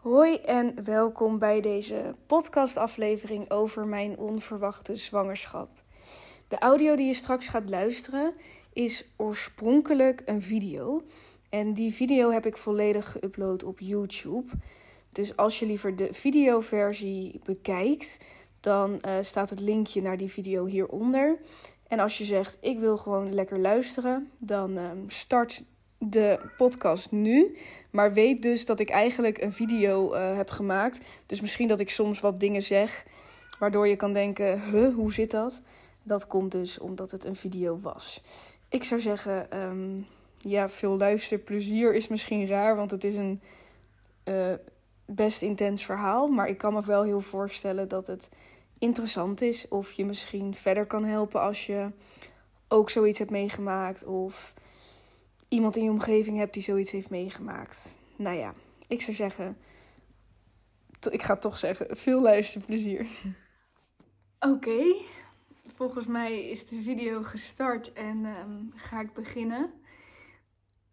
Hoi en welkom bij deze podcastaflevering over mijn onverwachte zwangerschap. De audio die je straks gaat luisteren is oorspronkelijk een video. En die video heb ik volledig geüpload op YouTube. Dus als je liever de videoversie bekijkt, dan uh, staat het linkje naar die video hieronder. En als je zegt ik wil gewoon lekker luisteren, dan uh, start de podcast nu. Maar weet dus dat ik eigenlijk een video uh, heb gemaakt. Dus misschien dat ik soms wat dingen zeg. Waardoor je kan denken: huh, hoe zit dat? Dat komt dus omdat het een video was. Ik zou zeggen: um, ja, veel luisterplezier is misschien raar. Want het is een uh, best intens verhaal. Maar ik kan me wel heel voorstellen dat het interessant is. Of je misschien verder kan helpen als je ook zoiets hebt meegemaakt. Of iemand in je omgeving hebt die zoiets heeft meegemaakt. Nou ja, ik zou zeggen, ik ga toch zeggen, veel luisterplezier. Oké, volgens mij is de video gestart en um, ga ik beginnen.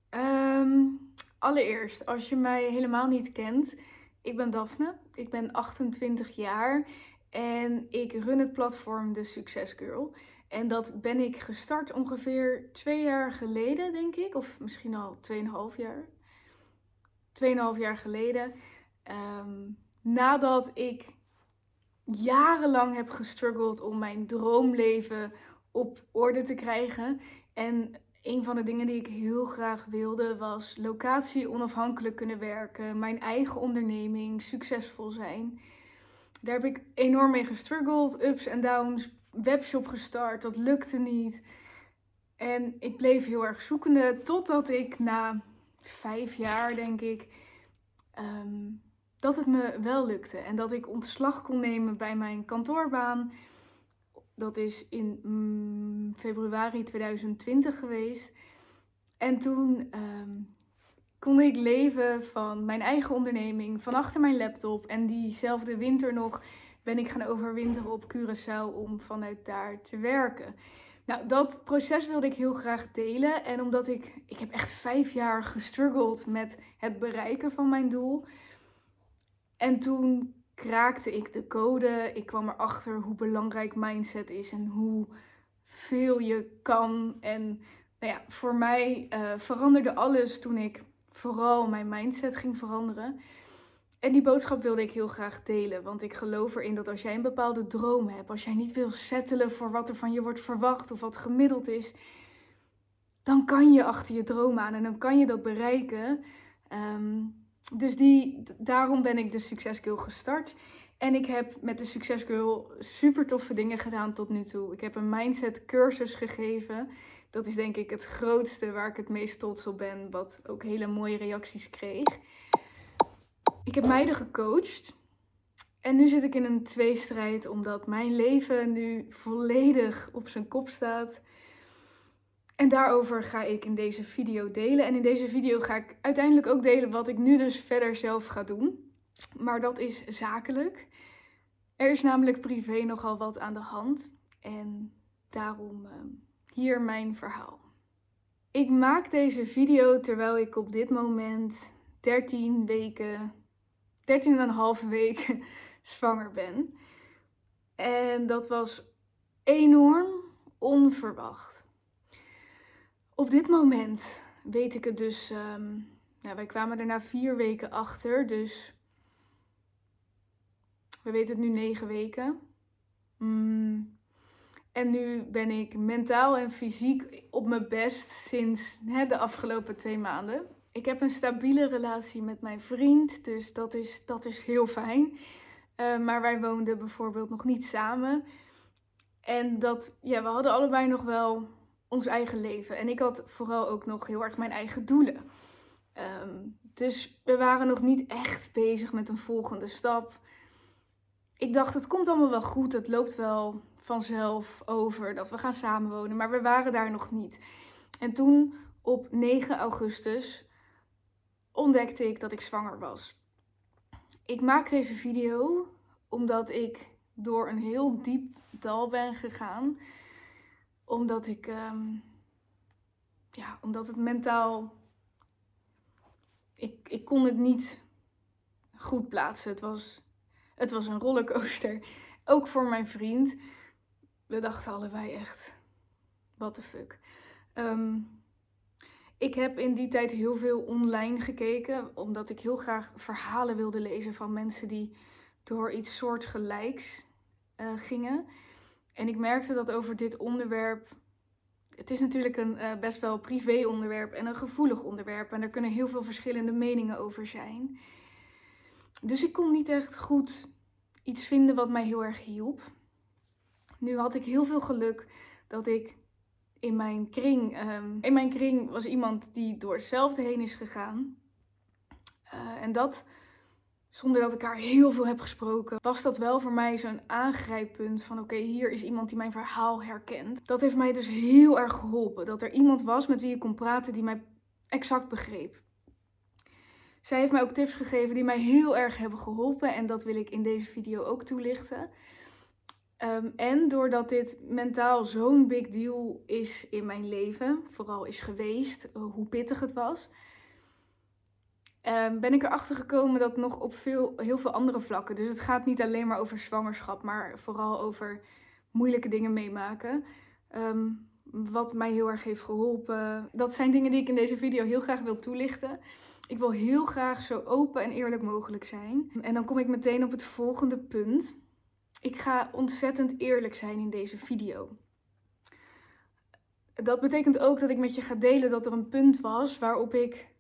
Um, allereerst, als je mij helemaal niet kent, ik ben Daphne, ik ben 28 jaar en ik run het platform De Success Girl. En dat ben ik gestart ongeveer twee jaar geleden, denk ik. Of misschien al tweeënhalf jaar. Tweeënhalf jaar geleden. Um, nadat ik jarenlang heb gestruggeld om mijn droomleven op orde te krijgen. En een van de dingen die ik heel graag wilde was locatie onafhankelijk kunnen werken. Mijn eigen onderneming, succesvol zijn. Daar heb ik enorm mee gestruggeld. Ups en downs, webshop gestart. Dat lukte niet. En ik bleef heel erg zoekende totdat ik na vijf jaar, denk ik, ehm, dat het me wel lukte. En dat ik ontslag kon nemen bij mijn kantoorbaan. Dat is in mm, februari 2020 geweest. En toen ehm, kon ik leven van mijn eigen onderneming, van achter mijn laptop. En diezelfde winter nog ben ik gaan overwinteren op Curaçao om vanuit daar te werken. Nou, dat proces wilde ik heel graag delen. En omdat ik, ik heb echt vijf jaar gestruggeld met het bereiken van mijn doel. En toen kraakte ik de code. Ik kwam erachter hoe belangrijk mindset is en hoe veel je kan. En nou ja, voor mij uh, veranderde alles toen ik vooral mijn mindset ging veranderen. En die boodschap wilde ik heel graag delen, want ik geloof erin dat als jij een bepaalde droom hebt, als jij niet wil settelen voor wat er van je wordt verwacht of wat gemiddeld is, dan kan je achter je droom aan en dan kan je dat bereiken. Um, dus die, daarom ben ik de Success Girl gestart. En ik heb met de Success Girl super toffe dingen gedaan tot nu toe. Ik heb een mindset cursus gegeven. Dat is denk ik het grootste waar ik het meest trots op ben, wat ook hele mooie reacties kreeg. Ik heb meiden gecoacht. En nu zit ik in een tweestrijd omdat mijn leven nu volledig op zijn kop staat. En daarover ga ik in deze video delen. En in deze video ga ik uiteindelijk ook delen wat ik nu dus verder zelf ga doen. Maar dat is zakelijk. Er is namelijk privé nogal wat aan de hand. En daarom uh, hier mijn verhaal. Ik maak deze video terwijl ik op dit moment 13 weken 13,5 weken zwanger ben. En dat was enorm onverwacht. Op dit moment weet ik het dus. Um, wij kwamen er vier weken achter, dus we weten het nu negen weken. Mm. En nu ben ik mentaal en fysiek op mijn best sinds hè, de afgelopen twee maanden. Ik heb een stabiele relatie met mijn vriend, dus dat is, dat is heel fijn. Uh, maar wij woonden bijvoorbeeld nog niet samen. En dat, ja, we hadden allebei nog wel ons eigen leven. En ik had vooral ook nog heel erg mijn eigen doelen. Um, dus we waren nog niet echt bezig met een volgende stap. Ik dacht, het komt allemaal wel goed. Het loopt wel vanzelf over dat we gaan samenwonen. Maar we waren daar nog niet. En toen op 9 augustus ontdekte ik dat ik zwanger was. Ik maak deze video omdat ik door een heel diep dal ben gegaan. Omdat ik, um, ja, omdat het mentaal, ik, ik kon het niet goed plaatsen. Het was, het was een rollercoaster. Ook voor mijn vriend. We dachten allebei echt, what the fuck. Ehm, ik heb in die tijd heel veel online gekeken, omdat ik heel graag verhalen wilde lezen van mensen die door iets soortgelijks uh, gingen. En ik merkte dat over dit onderwerp. Het is natuurlijk een uh, best wel privé onderwerp en een gevoelig onderwerp. En er kunnen heel veel verschillende meningen over zijn. Dus ik kon niet echt goed iets vinden wat mij heel erg hielp. Nu had ik heel veel geluk dat ik in mijn kring. Um, in mijn kring was iemand die door hetzelfde heen is gegaan. Uh, en dat zonder dat ik haar heel veel heb gesproken, was dat wel voor mij zo'n aangrijppunt van oké, hier is iemand die mijn verhaal herkent. Dat heeft mij dus heel erg geholpen. Dat er iemand was met wie ik kon praten die mij exact begreep. Zij heeft mij ook tips gegeven die mij heel erg hebben geholpen en dat wil ik in deze video ook toelichten. Um, en doordat dit mentaal zo'n big deal is in mijn leven, vooral is geweest, eh, hoe pittig het was, um, ben ik erachter gekomen dat nog op veel, heel veel andere vlakken. Dus het gaat niet alleen maar over zwangerschap, maar vooral over moeilijke dingen meemaken. Um, wat mij heel erg heeft geholpen. Dat zijn dingen die ik in deze video heel graag wil toelichten. Ik wil heel graag zo open en eerlijk mogelijk zijn. En dan kom ik meteen op het volgende punt. Ik ga ontzettend eerlijk zijn in deze video. Dat betekent ook dat ik met je ga delen dat er een punt was waarop ik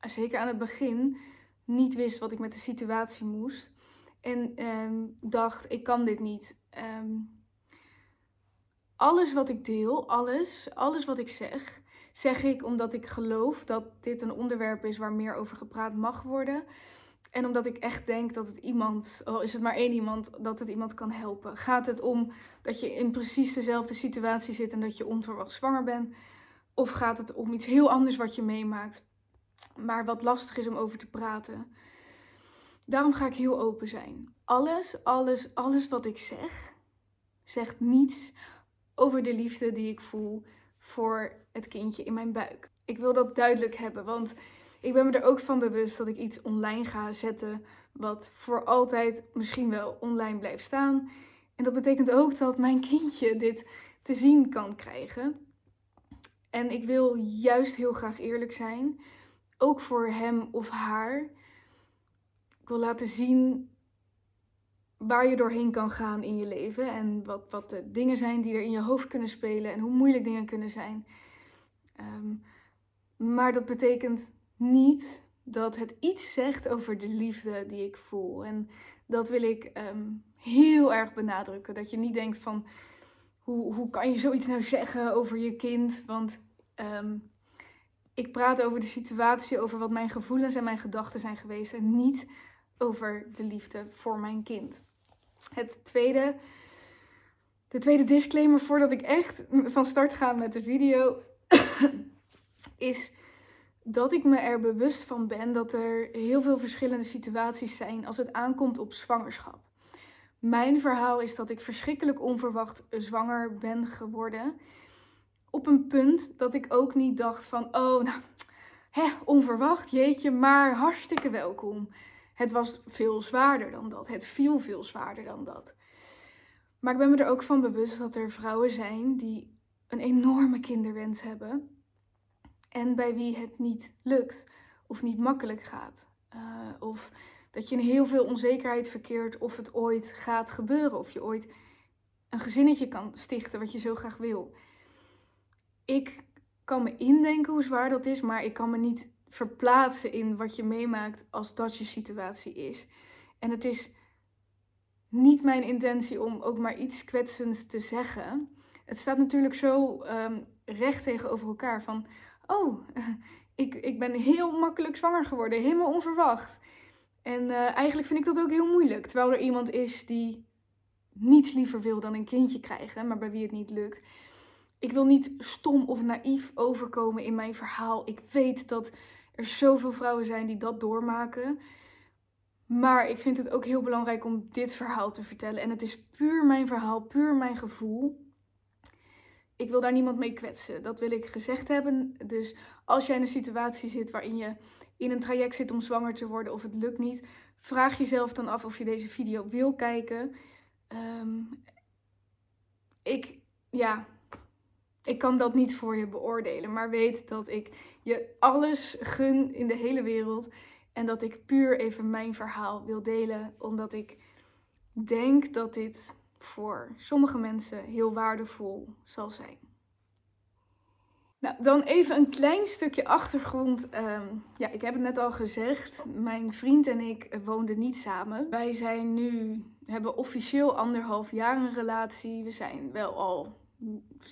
zeker aan het begin, niet wist wat ik met de situatie moest. En ehm, dacht, ik kan dit niet. Ehm, alles wat ik deel, alles, alles wat ik zeg, zeg ik omdat ik geloof dat dit een onderwerp is waar meer over gepraat mag worden. En omdat ik echt denk dat het iemand, al is het maar één iemand, dat het iemand kan helpen. Gaat het om dat je in precies dezelfde situatie zit en dat je onverwacht zwanger bent? Of gaat het om iets heel anders wat je meemaakt? maar wat lastig is om over te praten. Daarom ga ik heel open zijn. Alles, alles, alles wat ik zeg, zegt niets over de liefde die ik voel voor het kindje in mijn buik. Ik wil dat duidelijk hebben, want ik ben me er ook van bewust dat ik iets online ga zetten wat voor altijd misschien wel online blijft staan. En dat betekent ook dat mijn kindje dit te zien kan krijgen. En ik wil juist heel graag eerlijk zijn ook voor hem of haar. Ik wil laten zien waar je doorheen kan gaan in je leven en wat, wat de dingen zijn die er in je hoofd kunnen spelen en hoe moeilijk dingen kunnen zijn. Ehm, maar dat betekent niet dat het iets zegt over de liefde die ik voel. En dat wil ik ehm, heel erg benadrukken. Dat je niet denkt van hoe, hoe kan je zoiets nou zeggen over je kind? Want ehm, ik praat over de situatie, over wat mijn gevoelens en mijn gedachten zijn geweest en niet over de liefde voor mijn kind. Het tweede, de tweede disclaimer voordat ik echt van start ga met de video, is dat ik me er bewust van ben dat er heel veel verschillende situaties zijn als het aankomt op zwangerschap. Mijn verhaal is dat ik verschrikkelijk onverwacht zwanger ben geworden op een punt dat ik ook niet dacht van, oh, nou, hè, onverwacht, jeetje, maar hartstikke welkom. Het was veel zwaarder dan dat. Het viel veel zwaarder dan dat. Maar ik ben me er ook van bewust dat er vrouwen zijn die een enorme kinderwens hebben. En bij wie het niet lukt of niet makkelijk gaat. Uh, of dat je in heel veel onzekerheid verkeert of het ooit gaat gebeuren. Of je ooit een gezinnetje kan stichten wat je zo graag wil ik kan me indenken hoe zwaar dat is, maar ik kan me niet verplaatsen in wat je meemaakt als dat je situatie is. En het is niet mijn intentie om ook maar iets kwetsends te zeggen. Het staat natuurlijk zo um, recht tegenover elkaar van, oh, ik, ik ben heel makkelijk zwanger geworden, helemaal onverwacht. En uh, eigenlijk vind ik dat ook heel moeilijk, terwijl er iemand is die niets liever wil dan een kindje krijgen, maar bij wie het niet lukt. Ik wil niet stom of naïef overkomen in mijn verhaal. Ik weet dat er zoveel vrouwen zijn die dat doormaken. Maar ik vind het ook heel belangrijk om dit verhaal te vertellen. En het is puur mijn verhaal, puur mijn gevoel. Ik wil daar niemand mee kwetsen. Dat wil ik gezegd hebben. Dus als jij in een situatie zit waarin je in een traject zit om zwanger te worden of het lukt niet, vraag jezelf dan af of je deze video wil kijken. Ehm, ik, ja, ik kan dat niet voor je beoordelen, maar weet dat ik je alles gun in de hele wereld. En dat ik puur even mijn verhaal wil delen, omdat ik denk dat dit voor sommige mensen heel waardevol zal zijn. Nou, dan even een klein stukje achtergrond. Ehm, ja, ik heb het net al gezegd. Mijn vriend en ik woonden niet samen. Wij zijn nu, hebben officieel anderhalf jaar een relatie. We zijn wel al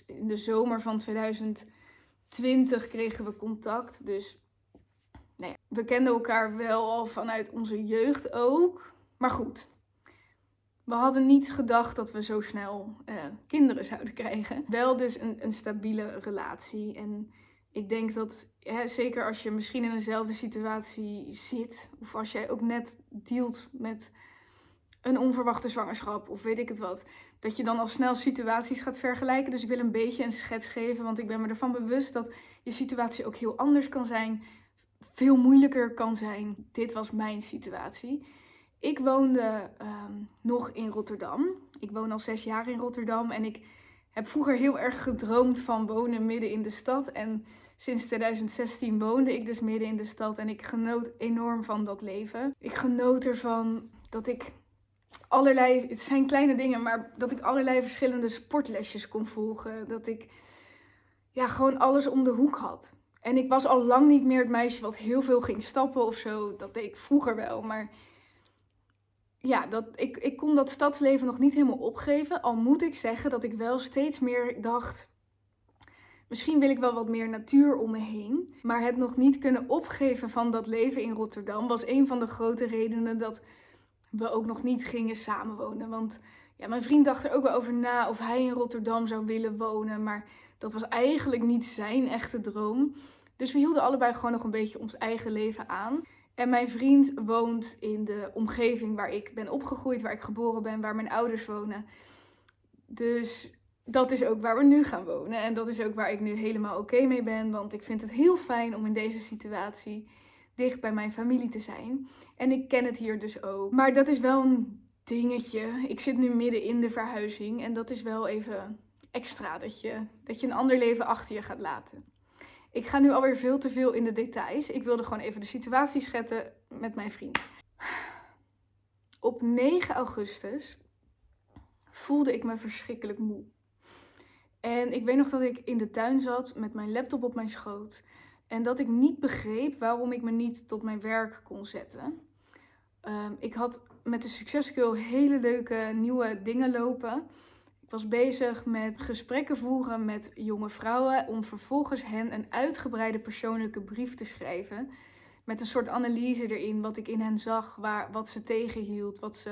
in de zomer van 2020 kregen we contact. Dus nou ja, we kenden elkaar wel al vanuit onze jeugd ook. Maar goed, we hadden niet gedacht dat we zo snel uh, kinderen zouden krijgen. Wel dus een, een stabiele relatie. En ik denk dat, hè, zeker als je misschien in eenzelfde situatie zit, of als jij ook net dealt met een onverwachte zwangerschap of weet ik het wat, dat je dan al snel situaties gaat vergelijken. Dus ik wil een beetje een schets geven, want ik ben me ervan bewust dat je situatie ook heel anders kan zijn, veel moeilijker kan zijn. Dit was mijn situatie. Ik woonde ehm, nog in Rotterdam. Ik woon al zes jaar in Rotterdam en ik heb vroeger heel erg gedroomd van wonen midden in de stad. En sinds 2016 woonde ik dus midden in de stad en ik genoot enorm van dat leven. Ik genoot ervan dat ik allerlei, het zijn kleine dingen, maar dat ik allerlei verschillende sportlesjes kon volgen. Dat ik ja, gewoon alles om de hoek had. En ik was al lang niet meer het meisje wat heel veel ging stappen of zo. Dat deed ik vroeger wel, maar ja, dat, ik, ik kon dat stadsleven nog niet helemaal opgeven. Al moet ik zeggen dat ik wel steeds meer dacht. Misschien wil ik wel wat meer natuur om me heen. Maar het nog niet kunnen opgeven van dat leven in Rotterdam was een van de grote redenen dat we ook nog niet gingen samenwonen. Want ja, mijn vriend dacht er ook wel over na of hij in Rotterdam zou willen wonen. Maar dat was eigenlijk niet zijn echte droom. Dus we hielden allebei gewoon nog een beetje ons eigen leven aan. En mijn vriend woont in de omgeving waar ik ben opgegroeid, waar ik geboren ben, waar mijn ouders wonen. Dus dat is ook waar we nu gaan wonen. En dat is ook waar ik nu helemaal oké mee ben. Want ik vind het heel fijn om in deze situatie dicht bij mijn familie te zijn. En ik ken het hier dus ook. Maar dat is wel een dingetje. Ik zit nu midden in de verhuizing. En dat is wel even extra dat je, dat je een ander leven achter je gaat laten. Ik ga nu alweer veel te veel in de details. Ik wilde gewoon even de situatie schetsen met mijn vriend. Op 9 augustus voelde ik me verschrikkelijk moe. En ik weet nog dat ik in de tuin zat met mijn laptop op mijn schoot. En dat ik niet begreep waarom ik me niet tot mijn werk kon zetten. Ehm, ik had met de Success Girl hele leuke nieuwe dingen lopen. Ik was bezig met gesprekken voeren met jonge vrouwen om vervolgens hen een uitgebreide persoonlijke brief te schrijven. Met een soort analyse erin, wat ik in hen zag, waar, wat ze tegenhield, wat ze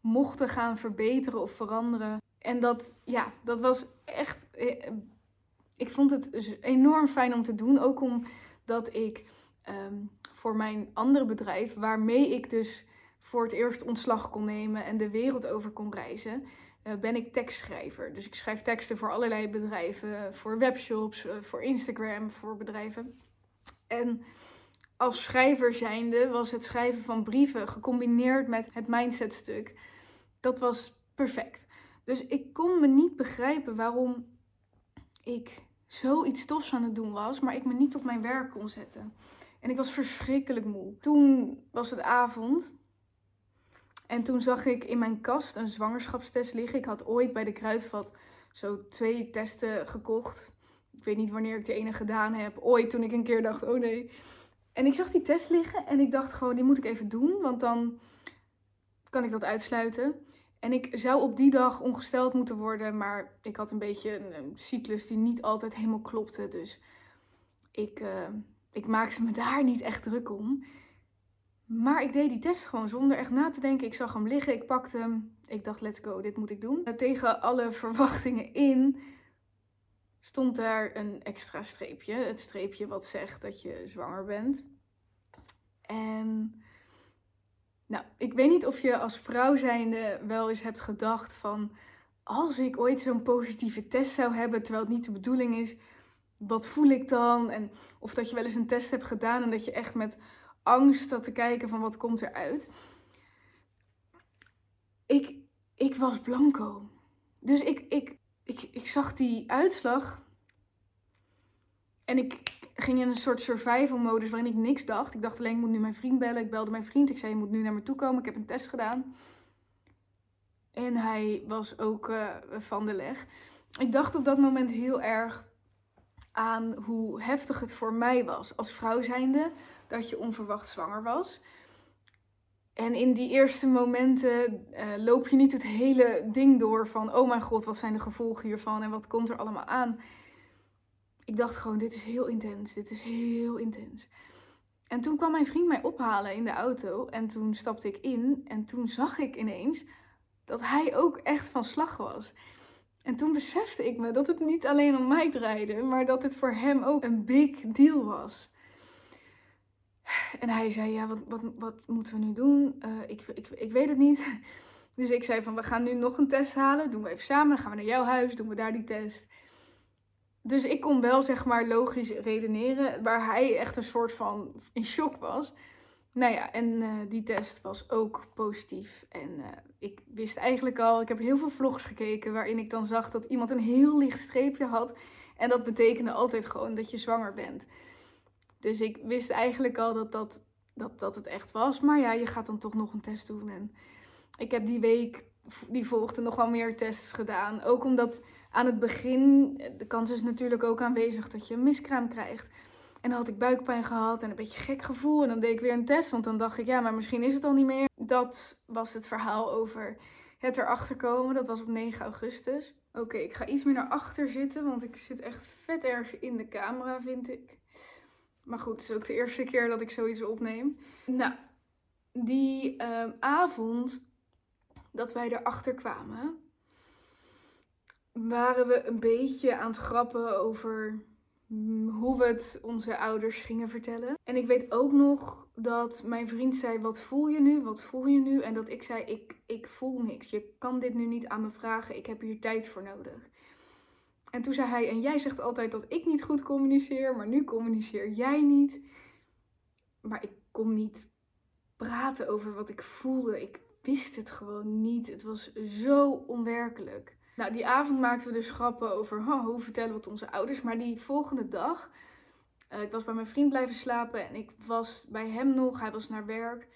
mochten gaan verbeteren of veranderen. En dat, ja, dat was echt. Eh, ik vond het enorm fijn om te doen. Ook omdat ik ehm, voor mijn andere bedrijf, waarmee ik dus voor het eerst ontslag kon nemen en de wereld over kon reizen, ben ik tekstschrijver. Dus ik schrijf teksten voor allerlei bedrijven, voor webshops, uh, voor Instagram, voor bedrijven. En als schrijver zijnde was het schrijven van brieven gecombineerd met het mindsetstuk. Dat was perfect. Dus ik kon me niet begrijpen waarom ik zoiets tofs aan het doen was, maar ik me niet tot mijn werk kon zetten. En ik was verschrikkelijk moe. Toen was het avond en toen zag ik in mijn kast een zwangerschapstest liggen. Ik had ooit bij de kruidvat zo twee testen gekocht. Ik weet niet wanneer ik de ene gedaan heb. Ooit toen ik een keer dacht, oh nee. En ik zag die test liggen en ik dacht gewoon, die moet ik even doen. Want dan kan ik dat uitsluiten. En ik zou op die dag ongesteld moeten worden. Maar ik had een beetje een, cyclus die niet altijd helemaal klopte. Dus ik, uh, ik maakte me daar niet echt druk om. Maar ik deed die test gewoon zonder echt na te denken. Ik zag hem liggen, ik pakte hem. Ik dacht, let's go, dit moet ik doen. Tegen alle verwachtingen in stond daar een extra streepje. Het streepje wat zegt dat je zwanger bent. En nou, ik weet niet of je als vrouw zijnde wel eens hebt gedacht van... Als ik ooit zo'n positieve test zou hebben, terwijl het niet de bedoeling is... wat voel ik dan? En of dat je wel eens een test hebt gedaan en dat je echt met angst zat te kijken van wat komt eruit. Ik, ik was blanco. Dus ik, ik, ik, ik zag die uitslag. En ik ging in een soort survival modus waarin ik niks dacht. Ik dacht alleen, ik moet nu mijn vriend bellen. Ik belde mijn vriend. Ik zei, je moet nu naar me toe komen. Ik heb een test gedaan. En hij was ook uh, van de leg. Ik dacht op dat moment heel erg aan hoe heftig het voor mij was als vrouw zijnde dat je onverwacht zwanger was. En in die eerste momenten uh, loop je niet het hele ding door van, oh mijn god, wat zijn de gevolgen hiervan en wat komt er allemaal aan. Ik dacht gewoon, dit is heel intens, dit is heel intens. En toen kwam mijn vriend mij ophalen in de auto en toen stapte ik in en toen zag ik ineens dat hij ook echt van slag was. En toen besefte ik me dat het niet alleen om mij draaide, maar dat het voor hem ook een big deal was. En hij zei, ja, wat, wat, wat moeten we nu doen? Uh, ik, ik, ik weet het niet. Dus ik zei van, we gaan nu nog een test halen. Doen we even samen. Dan gaan we naar jouw huis. Doen we daar die test. Dus ik kon wel, zeg maar, logisch redeneren. Waar hij echt een soort van in shock was. Nou ja, en uh, die test was ook positief. En uh, ik wist eigenlijk al, ik heb heel veel vlogs gekeken waarin ik dan zag dat iemand een heel licht streepje had. En dat betekende altijd gewoon dat je zwanger bent. Dus ik wist eigenlijk al dat, dat, dat, dat het echt was. Maar ja, je gaat dan toch nog een test doen. En ik heb die week, die volgde, nog wel meer tests gedaan. Ook omdat aan het begin, de kans is natuurlijk ook aanwezig dat je een miskraam krijgt. En dan had ik buikpijn gehad en een beetje gek gevoel. En dan deed ik weer een test, want dan dacht ik, ja, maar misschien is het al niet meer. Dat was het verhaal over het erachter komen. Dat was op 9 augustus. Oké, ik ga iets meer naar achter zitten, want ik zit echt vet erg in de camera, vind ik. Maar goed, het is ook de eerste keer dat ik zoiets opneem. Nou, die ehm, avond dat wij erachter kwamen, waren we een beetje aan het grappen over hoe we het onze ouders gingen vertellen. En ik weet ook nog dat mijn vriend zei: Wat voel je nu? Wat voel je nu? En dat ik zei: Ik, ik voel niks. Je kan dit nu niet aan me vragen. Ik heb hier tijd voor nodig. En toen zei hij: En jij zegt altijd dat ik niet goed communiceer, maar nu communiceer jij niet. Maar ik kon niet praten over wat ik voelde. Ik wist het gewoon niet. Het was zo onwerkelijk. Nou, die avond maakten we dus grappen over hoe vertellen we het onze ouders. Maar die volgende dag, uh, ik was bij mijn vriend blijven slapen en ik was bij hem nog. Hij was naar werk.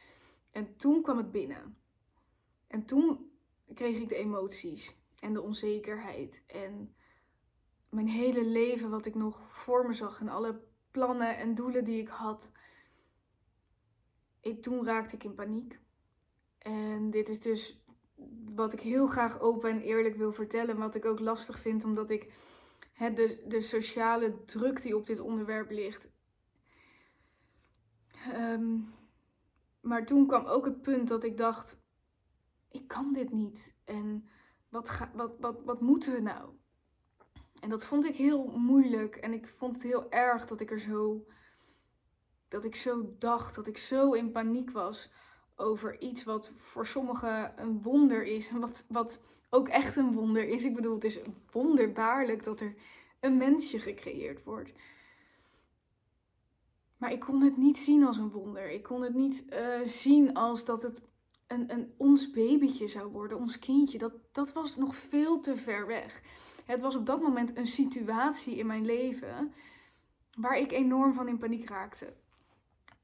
En toen kwam het binnen. En toen kreeg ik de emoties en de onzekerheid. En mijn hele leven, wat ik nog voor me zag en alle plannen en doelen die ik had. Ik, toen raakte ik in paniek. En dit is dus wat ik heel graag open en eerlijk wil vertellen, wat ik ook lastig vind, omdat ik de, de sociale druk die op dit onderwerp ligt. Ehm, maar toen kwam ook het punt dat ik dacht: ik kan dit niet. En wat, ga, wat, wat, wat moeten we nou? En dat vond ik heel moeilijk. En ik vond het heel erg dat ik er zo. Dat ik zo dacht, dat ik zo in paniek was over iets wat voor sommigen een wonder is. En wat, wat ook echt een wonder is. Ik bedoel, het is wonderbaarlijk dat er een mensje gecreëerd wordt. Maar ik kon het niet zien als een wonder. Ik kon het niet uh, zien als dat het een, een ons babytje zou worden, ons kindje. Dat, dat was nog veel te ver weg. Het was op dat moment een situatie in mijn leven waar ik enorm van in paniek raakte.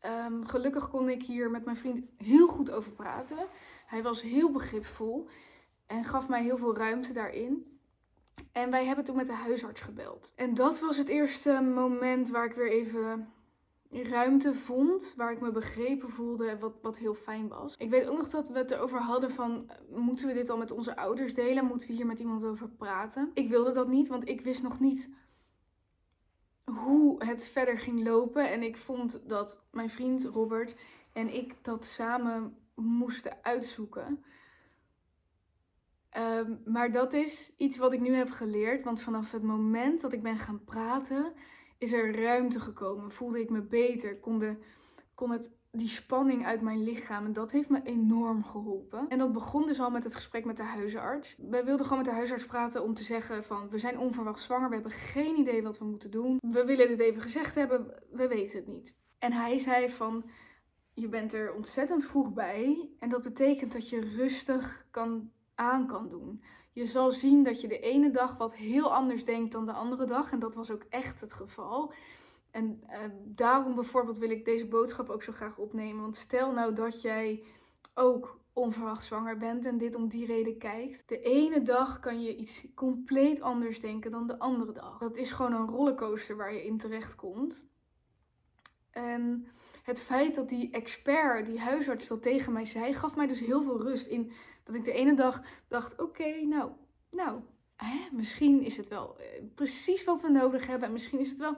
Um, gelukkig kon ik hier met mijn vriend heel goed over praten. Hij was heel begripvol en gaf mij heel veel ruimte daarin. En wij hebben toen met de huisarts gebeld. En dat was het eerste moment waar ik weer even ruimte vond, waar ik me begrepen voelde, wat, wat heel fijn was. Ik weet ook nog dat we het erover hadden van, moeten we dit al met onze ouders delen? Moeten we hier met iemand over praten? Ik wilde dat niet, want ik wist nog niet hoe het verder ging lopen. En ik vond dat mijn vriend Robert en ik dat samen moesten uitzoeken. Ehm, maar dat is iets wat ik nu heb geleerd. Want vanaf het moment dat ik ben gaan praten, is er ruimte gekomen. Voelde ik me beter. Kon, de, kon het die spanning uit mijn lichaam. En dat heeft me enorm geholpen. En dat begon dus al met het gesprek met de huisarts. Wij wilden gewoon met de huisarts praten om te zeggen van... we zijn onverwacht zwanger, we hebben geen idee wat we moeten doen. We willen dit even gezegd hebben, we weten het niet. En hij zei van... je bent er ontzettend vroeg bij. En dat betekent dat je rustig kan, aan kan doen. Je zal zien dat je de ene dag wat heel anders denkt dan de andere dag. En dat was ook echt het geval. En uh, daarom bijvoorbeeld wil ik deze boodschap ook zo graag opnemen. Want stel nou dat jij ook onverwacht zwanger bent en dit om die reden kijkt. De ene dag kan je iets compleet anders denken dan de andere dag. Dat is gewoon een rollercoaster waar je in terecht komt. En het feit dat die expert, die huisarts dat tegen mij zei, gaf mij dus heel veel rust in dat ik de ene dag dacht: oké, nou, nou, hè, misschien is het wel eh, precies wat we nodig hebben en misschien is het wel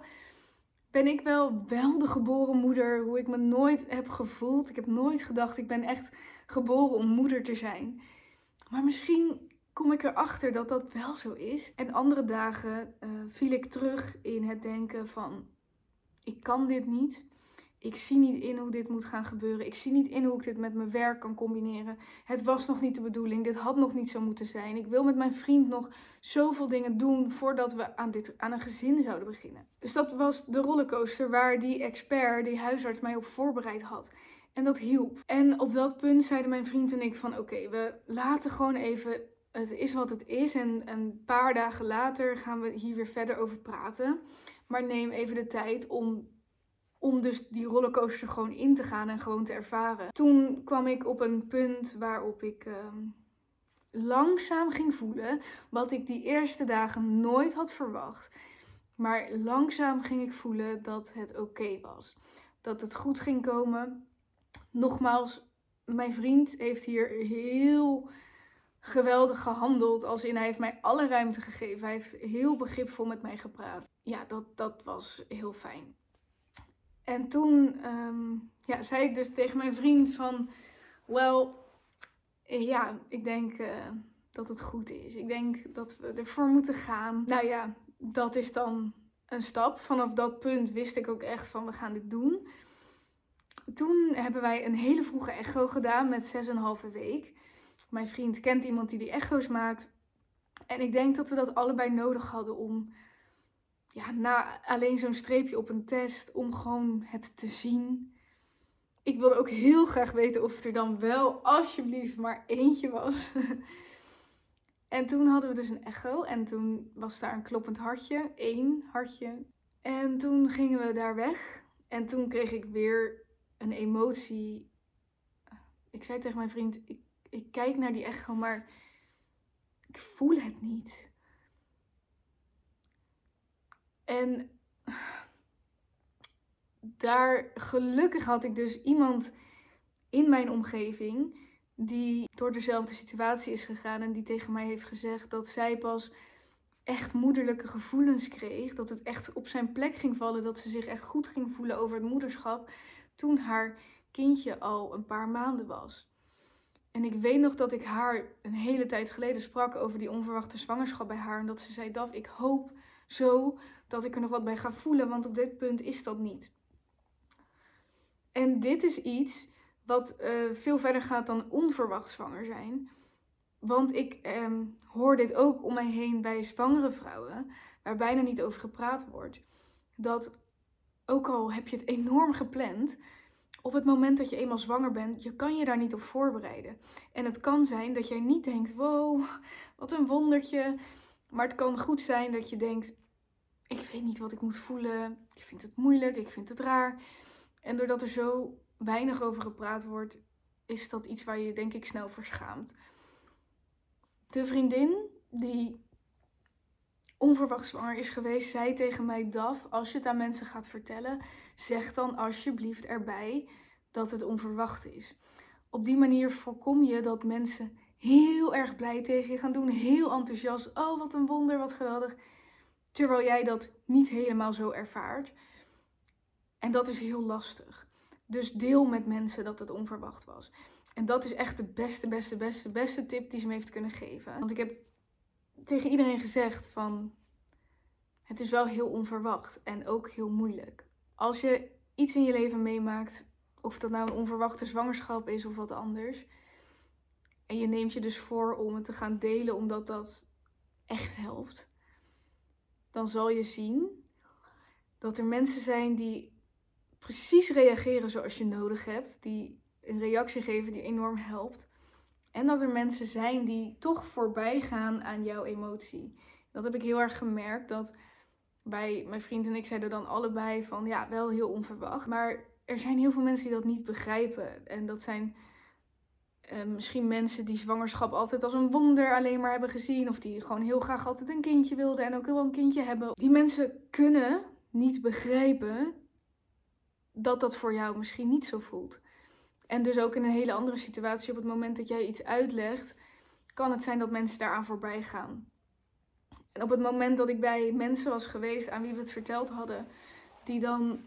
ben ik wel wel de geboren moeder, hoe ik me nooit heb gevoeld. Ik heb nooit gedacht, ik ben echt geboren om moeder te zijn. Maar misschien kom ik erachter dat dat wel zo is. En andere dagen uh, viel ik terug in het denken van, ik kan dit niet. Ik zie niet in hoe dit moet gaan gebeuren. Ik zie niet in hoe ik dit met mijn werk kan combineren. Het was nog niet de bedoeling. Dit had nog niet zo moeten zijn. Ik wil met mijn vriend nog zoveel dingen doen voordat we aan, dit, aan een gezin zouden beginnen. Dus dat was de rollercoaster waar die expert, die huisarts, mij op voorbereid had. En dat hielp. En op dat punt zeiden mijn vriend en ik van oké, we laten gewoon even. Het is wat het is. En een paar dagen later gaan we hier weer verder over praten. Maar neem even de tijd om om dus die rollercoaster gewoon in te gaan en gewoon te ervaren. Toen kwam ik op een punt waarop ik ehm, langzaam ging voelen wat ik die eerste dagen nooit had verwacht. Maar langzaam ging ik voelen dat het oké was. Dat het goed ging komen. Nogmaals, mijn vriend heeft hier heel geweldig gehandeld. Als in hij heeft mij alle ruimte gegeven. Hij heeft heel begripvol met mij gepraat. Ja, dat, dat was heel fijn. En toen ehm, ja, zei ik dus tegen mijn vriend van, wel, ja, ik denk uh, dat het goed is. Ik denk dat we ervoor moeten gaan. Nou ja, dat is dan een stap. Vanaf dat punt wist ik ook echt van, we gaan dit doen. Toen hebben wij een hele vroege echo gedaan met 6,5 week. Mijn vriend kent iemand die die echo's maakt. En ik denk dat we dat allebei nodig hadden om ja, na alleen zo'n streepje op een test, om gewoon het te zien. Ik wilde ook heel graag weten of er dan wel alsjeblieft maar eentje was. en toen hadden we dus een echo en toen was daar een kloppend hartje, één hartje. En toen gingen we daar weg en toen kreeg ik weer een emotie. Ik zei tegen mijn vriend, ik, ik kijk naar die echo, maar ik voel het niet. En daar gelukkig had ik dus iemand in mijn omgeving die door dezelfde situatie is gegaan en die tegen mij heeft gezegd dat zij pas echt moederlijke gevoelens kreeg, dat het echt op zijn plek ging vallen, dat ze zich echt goed ging voelen over het moederschap toen haar kindje al een paar maanden was. En ik weet nog dat ik haar een hele tijd geleden sprak over die onverwachte zwangerschap bij haar en dat ze zei: Daf, ik hoop zo dat ik er nog wat bij ga voelen, want op dit punt is dat niet. En dit is iets wat uh, veel verder gaat dan onverwacht zwanger zijn. Want ik ehm, hoor dit ook om mij heen bij zwangere vrouwen, waar bijna niet over gepraat wordt. Dat ook al heb je het enorm gepland, op het moment dat je eenmaal zwanger bent, je kan je daar niet op voorbereiden. En het kan zijn dat jij niet denkt, wow, wat een wondertje. Maar het kan goed zijn dat je denkt, ik weet niet wat ik moet voelen. Ik vind het moeilijk, ik vind het raar. En doordat er zo weinig over gepraat wordt, is dat iets waar je denk ik snel verschaamt. De vriendin die onverwacht zwanger is geweest, zei tegen mij: Daf, als je het aan mensen gaat vertellen, zeg dan alsjeblieft erbij dat het onverwacht is. Op die manier voorkom je dat mensen heel erg blij tegen je gaan doen, heel enthousiast. Oh, wat een wonder, wat geweldig. Terwijl jij dat niet helemaal zo ervaart. En dat is heel lastig. Dus deel met mensen dat het onverwacht was. En dat is echt de beste, beste, beste, beste tip die ze me heeft kunnen geven. Want ik heb tegen iedereen gezegd van... Het is wel heel onverwacht en ook heel moeilijk. Als je iets in je leven meemaakt Of dat nou een onverwachte zwangerschap is of wat anders. En je neemt je dus voor om het te gaan delen omdat dat echt helpt. Dan zal je zien dat er mensen zijn die precies reageren zoals je nodig hebt. Die een reactie geven die enorm helpt. En dat er mensen zijn die toch voorbij gaan aan jouw emotie. Dat heb ik heel erg gemerkt. Dat bij mijn vriend en ik zeiden dan allebei van ja, wel heel onverwacht. Maar er zijn heel veel mensen die dat niet begrijpen. En dat zijn uh, misschien mensen die zwangerschap altijd als een wonder alleen maar hebben gezien. Of die gewoon heel graag altijd een kindje wilden en ook wel een kindje hebben. Die mensen kunnen niet begrijpen dat dat voor jou misschien niet zo voelt. En dus ook in een hele andere situatie, op het moment dat jij iets uitlegt, kan het zijn dat mensen daaraan voorbij gaan. En op het moment dat ik bij mensen was geweest aan wie we het verteld hadden, die dan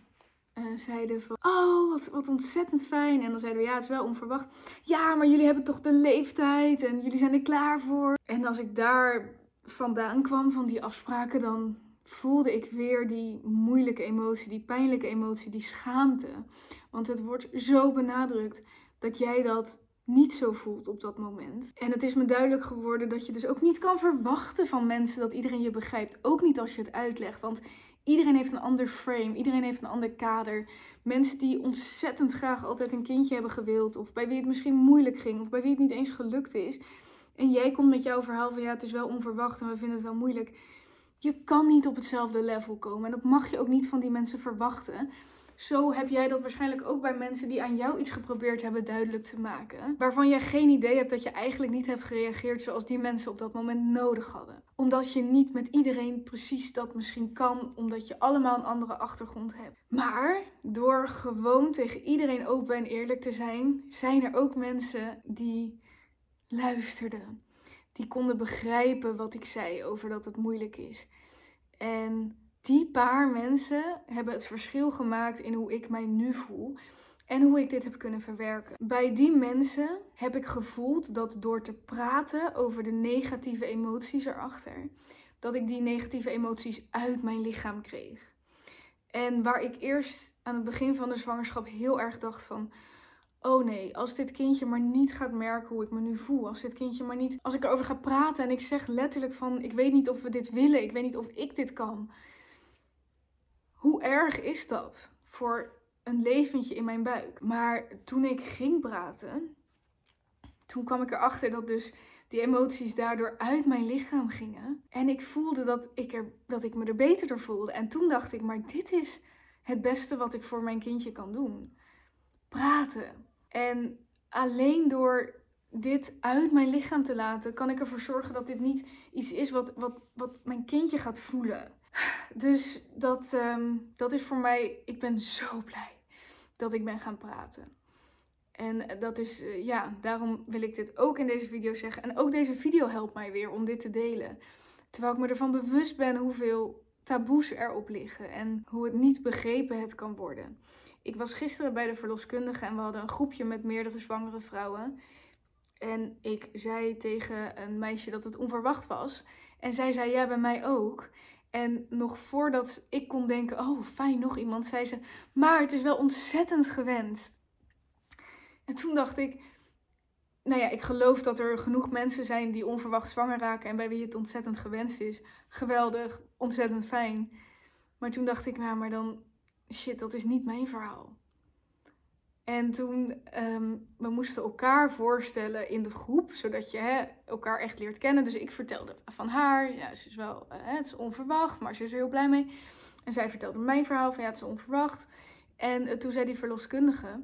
zeiden van, oh, wat, wat ontzettend fijn. En dan zeiden we, ja, het is wel onverwacht. Ja, maar jullie hebben toch de leeftijd en jullie zijn er klaar voor. En als ik daar vandaan kwam van die afspraken, dan voelde ik weer die moeilijke emotie, die pijnlijke emotie, die schaamte. Want het wordt zo benadrukt dat jij dat niet zo voelt op dat moment. En het is me duidelijk geworden dat je dus ook niet kan verwachten van mensen dat iedereen je begrijpt. Ook niet als je het uitlegt. Want iedereen heeft een ander frame, iedereen heeft een ander kader. Mensen die ontzettend graag altijd een kindje hebben gewild, of bij wie het misschien moeilijk ging, of bij wie het niet eens gelukt is. En jij komt met jouw verhaal van ja, het is wel onverwacht en we vinden het wel moeilijk. Je kan niet op hetzelfde level komen en dat mag je ook niet van die mensen verwachten. Zo heb jij dat waarschijnlijk ook bij mensen die aan jou iets geprobeerd hebben duidelijk te maken. Waarvan jij geen idee hebt dat je eigenlijk niet hebt gereageerd zoals die mensen op dat moment nodig hadden. Omdat je niet met iedereen precies dat misschien kan, omdat je allemaal een andere achtergrond hebt. Maar door gewoon tegen iedereen open en eerlijk te zijn, zijn er ook mensen die luisterden. Die konden begrijpen wat ik zei over dat het moeilijk is. En die paar mensen hebben het verschil gemaakt in hoe ik mij nu voel en hoe ik dit heb kunnen verwerken. Bij die mensen heb ik gevoeld dat door te praten over de negatieve emoties erachter, dat ik die negatieve emoties uit mijn lichaam kreeg. En waar ik eerst aan het begin van de zwangerschap heel erg dacht van, oh nee, als dit kindje maar niet gaat merken hoe ik me nu voel, als dit kindje maar niet, als ik erover ga praten en ik zeg letterlijk van, ik weet niet of we dit willen, ik weet niet of ik dit kan hoe erg is dat voor een leventje in mijn buik? Maar toen ik ging praten, toen kwam ik erachter dat dus die emoties daardoor uit mijn lichaam gingen. En ik voelde dat ik, er, dat ik me er beter door voelde. En toen dacht ik, maar dit is het beste wat ik voor mijn kindje kan doen. Praten. En alleen door dit uit mijn lichaam te laten, kan ik ervoor zorgen dat dit niet iets is wat, wat, wat mijn kindje gaat voelen. Dus dat, ehm, dat is voor mij, ik ben zo blij dat ik ben gaan praten. En dat is, eh, ja, daarom wil ik dit ook in deze video zeggen. En ook deze video helpt mij weer om dit te delen. Terwijl ik me ervan bewust ben hoeveel taboes erop liggen en hoe het niet begrepen het kan worden. Ik was gisteren bij de verloskundige en we hadden een groepje met meerdere zwangere vrouwen. En ik zei tegen een meisje dat het onverwacht was. En zij zei, ja, bij mij ook. En nog voordat ik kon denken, oh fijn, nog iemand, zei ze, maar het is wel ontzettend gewenst. En toen dacht ik, nou ja, ik geloof dat er genoeg mensen zijn die onverwacht zwanger raken en bij wie het ontzettend gewenst is. Geweldig, ontzettend fijn. Maar toen dacht ik, nou, maar dan, shit, dat is niet mijn verhaal. En toen, um, we moesten elkaar voorstellen in de groep, zodat je hè, elkaar echt leert kennen. Dus ik vertelde van haar, ja, ze is wel, uh, het is onverwacht, maar ze is er heel blij mee. En zij vertelde mijn verhaal van, ja, het is onverwacht. En uh, toen zei die verloskundige,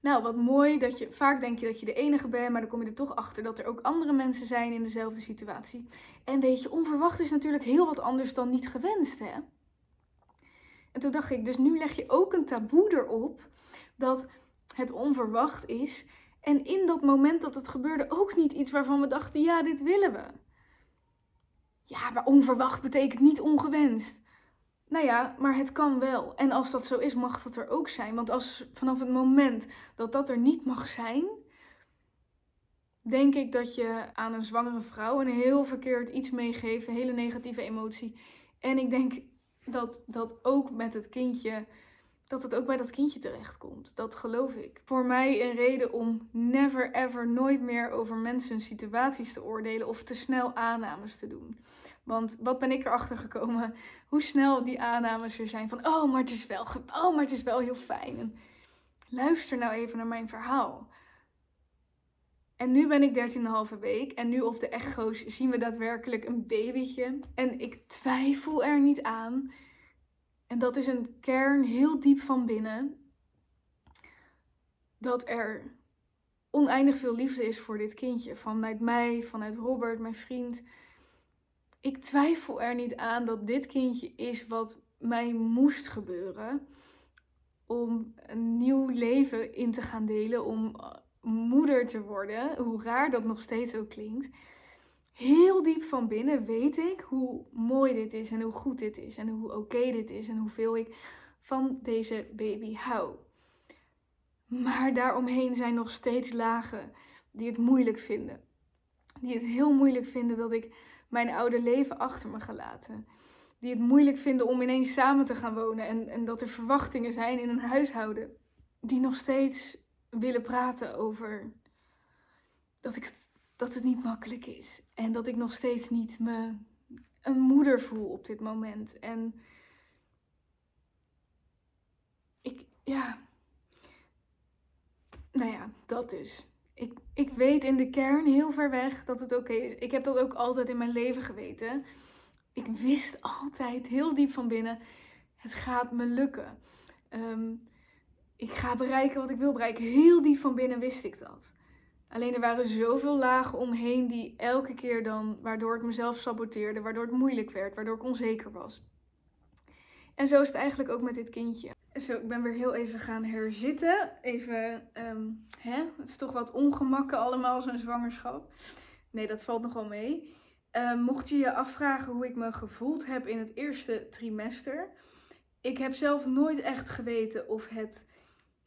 nou, wat mooi dat je, vaak denk je dat je de enige bent, maar dan kom je er toch achter dat er ook andere mensen zijn in dezelfde situatie. En weet je, onverwacht is natuurlijk heel wat anders dan niet gewenst, hè? En toen dacht ik, dus nu leg je ook een taboe erop dat het onverwacht is. En in dat moment dat het gebeurde ook niet iets waarvan we dachten, ja, dit willen we. Ja, maar onverwacht betekent niet ongewenst. Nou ja, maar het kan wel. En als dat zo is, mag dat er ook zijn. Want als vanaf het moment dat dat er niet mag zijn, denk ik dat je aan een zwangere vrouw een heel verkeerd iets meegeeft, een hele negatieve emotie. En ik denk dat dat ook met het kindje dat het ook bij dat kindje terechtkomt. Dat geloof ik. Voor mij een reden om never ever nooit meer over mensen situaties te oordelen of te snel aannames te doen. Want wat ben ik erachter gekomen? Hoe snel die aannames er zijn van, oh, maar het is wel, oh, maar het is wel heel fijn. Luister nou even naar mijn verhaal. En nu ben ik 13,5 week en nu op de echo's zien we daadwerkelijk een babytje. En ik twijfel er niet aan. En dat is een kern heel diep van binnen. Dat er oneindig veel liefde is voor dit kindje. Vanuit mij, vanuit Robert, mijn vriend. Ik twijfel er niet aan dat dit kindje is wat mij moest gebeuren. Om een nieuw leven in te gaan delen. Om moeder te worden, hoe raar dat nog steeds ook klinkt, heel diep van binnen weet ik hoe mooi dit is en hoe goed dit is en hoe oké dit is en hoeveel ik van deze baby hou. Maar daaromheen zijn nog steeds lagen die het moeilijk vinden. Die het heel moeilijk vinden dat ik mijn oude leven achter me ga laten. Die het moeilijk vinden om ineens samen te gaan wonen en, en dat er verwachtingen zijn in een huishouden. Die nog steeds willen praten over dat, ik het, dat het niet makkelijk is. En dat ik nog steeds niet me een moeder voel op dit moment. En ik, ja. Nou ja, dat dus. Ik, ik weet in de kern heel ver weg dat het oké is. Ik heb dat ook altijd in mijn leven geweten. Ik wist altijd heel diep van binnen: het gaat me lukken. Um, ik ga bereiken wat ik wil bereiken. Heel diep van binnen wist ik dat. Alleen er waren zoveel lagen omheen die elke keer dan, waardoor ik mezelf saboteerde, waardoor het moeilijk werd, waardoor ik onzeker was. En zo is het eigenlijk ook met dit kindje. Zo, ik ben weer heel even gaan herzitten. Even, um, hè? het is toch wat ongemakken allemaal, zo'n zwangerschap. Nee, dat valt nog wel mee. Um, mocht je je afvragen hoe ik me gevoeld heb in het eerste trimester. Ik heb zelf nooit echt geweten of het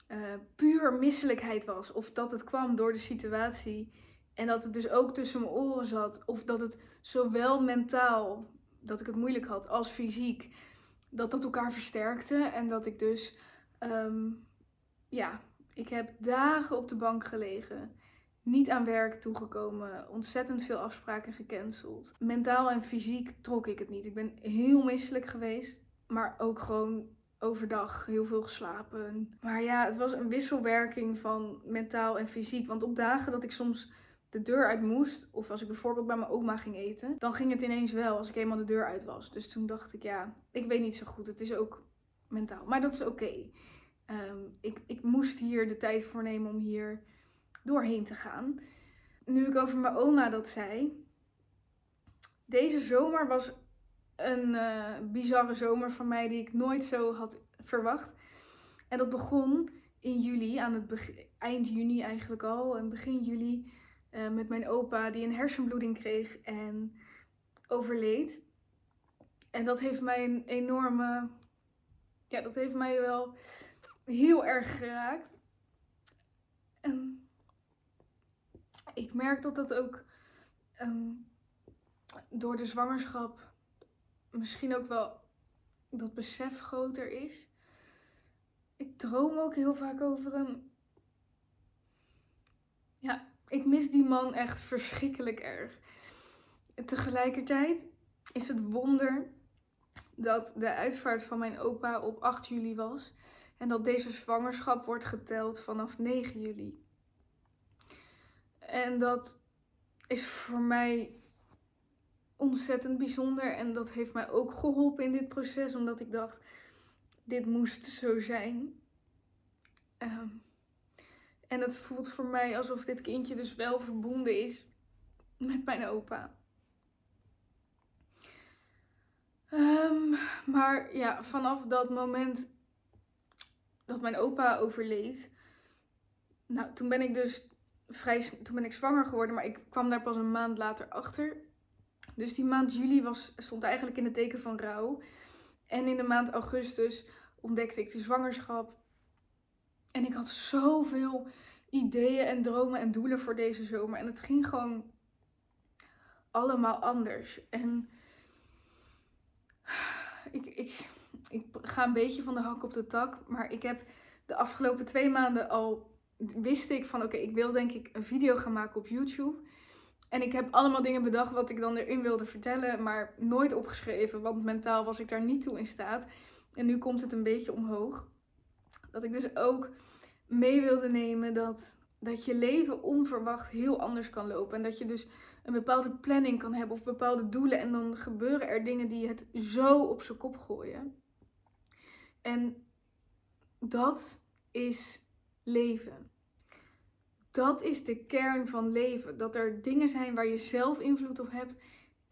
uh, puur misselijkheid was. Of dat het kwam door de situatie. En dat het dus ook tussen mijn oren zat. Of dat het zowel mentaal, dat ik het moeilijk had, als fysiek. Dat dat elkaar versterkte. En dat ik dus, ehm, ja, ik heb dagen op de bank gelegen. Niet aan werk toegekomen. Ontzettend veel afspraken gecanceld. Mentaal en fysiek trok ik het niet. Ik ben heel misselijk geweest. Maar ook gewoon overdag heel veel geslapen. Maar ja, het was een wisselwerking van mentaal en fysiek. Want op dagen dat ik soms de deur uit moest, of als ik bijvoorbeeld bij mijn oma ging eten, dan ging het ineens wel als ik eenmaal de deur uit was. Dus toen dacht ik, ja, ik weet niet zo goed. Het is ook mentaal. Maar dat is oké. Ehm, ik, ik moest hier de tijd voor nemen om hier doorheen te gaan. Nu ik over mijn oma dat zei. Deze zomer was een uh, bizarre zomer van mij die ik nooit zo had verwacht. En dat begon in juli, aan het eind juni eigenlijk al, en begin juli, uh, met mijn opa die een hersenbloeding kreeg en overleed. En dat heeft mij een enorme, ja, dat heeft mij wel heel erg geraakt. En ik merk dat dat ook um, door de zwangerschap misschien ook wel dat besef groter is. Ik droom ook heel vaak over hem. Ja, ik mis die man echt verschrikkelijk erg. tegelijkertijd is het wonder dat de uitvaart van mijn opa op 8 juli was en dat deze zwangerschap wordt geteld vanaf 9 juli. En dat is voor mij ontzettend bijzonder. En dat heeft mij ook geholpen in dit proces, omdat ik dacht, dit moest zo zijn. Ehm, en het voelt voor mij alsof dit kindje dus wel verbonden is met mijn opa. Ehm, maar ja, vanaf dat moment dat mijn opa overleed, nou, toen ben ik dus vrij, toen ben ik zwanger geworden, maar ik kwam daar pas een maand later achter. Dus die maand juli was, stond eigenlijk in het teken van rouw. En in de maand augustus ontdekte ik de zwangerschap. En ik had zoveel ideeën en dromen en doelen voor deze zomer. En het ging gewoon allemaal anders. En ik, ik, ik ga een beetje van de hak op de tak. Maar ik heb de afgelopen twee maanden al wist ik van oké, ik wil denk ik een video gaan maken op YouTube. En ik heb allemaal dingen bedacht wat ik dan erin wilde vertellen, maar nooit opgeschreven, want mentaal was ik daar niet toe in staat. En nu komt het een beetje omhoog. Dat ik dus ook mee wilde nemen dat, dat je leven onverwacht heel anders kan lopen. En dat je dus een bepaalde planning kan hebben of bepaalde doelen. En dan gebeuren er dingen die het zo op zijn kop gooien. En dat is leven. Dat is de kern van leven. Dat er dingen zijn waar je zelf invloed op hebt.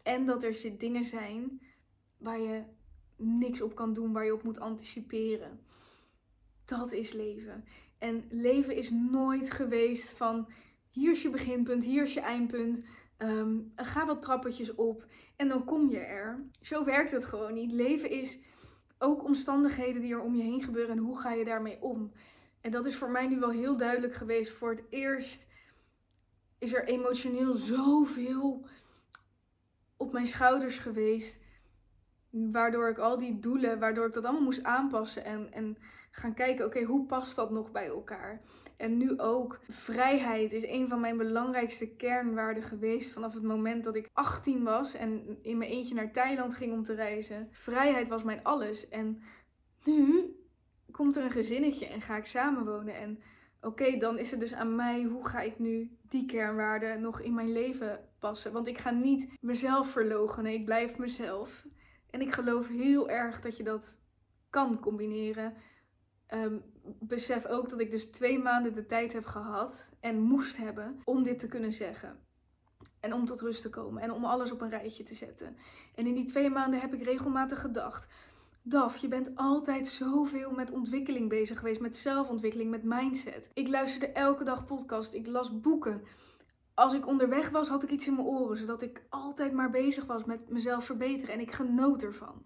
En dat er dingen zijn waar je niks op kan doen, waar je op moet anticiperen. Dat is leven. En leven is nooit geweest van hier is je beginpunt, hier is je eindpunt. Um, ga wat trappetjes op en dan kom je er. Zo werkt het gewoon niet. Leven is ook omstandigheden die er om je heen gebeuren en hoe ga je daarmee om. En dat is voor mij nu wel heel duidelijk geweest. Voor het eerst is er emotioneel zoveel op mijn schouders geweest. Waardoor ik al die doelen, waardoor ik dat allemaal moest aanpassen en, en gaan kijken, oké, hoe past dat nog bij elkaar? En nu ook, vrijheid is een van mijn belangrijkste kernwaarden geweest vanaf het moment dat ik 18 was en in mijn eentje naar Thailand ging om te reizen. Vrijheid was mijn alles. En nu komt er een gezinnetje en ga ik samenwonen. En oké, dan is het dus aan mij, hoe ga ik nu die kernwaarden nog in mijn leven passen? Want ik ga niet mezelf verloochenen, ik blijf mezelf. En ik geloof heel erg dat je dat kan combineren. Ehm, besef ook dat ik dus twee maanden de tijd heb gehad en moest hebben om dit te kunnen zeggen. En om tot rust te komen en om alles op een rijtje te zetten. En in die twee maanden heb ik regelmatig gedacht: Daf, je bent altijd zoveel met ontwikkeling bezig geweest, met zelfontwikkeling, met mindset. Ik luisterde elke dag podcast, ik las boeken. Als ik onderweg was, had ik iets in mijn oren, zodat ik altijd maar bezig was met mezelf verbeteren en ik genoot ervan.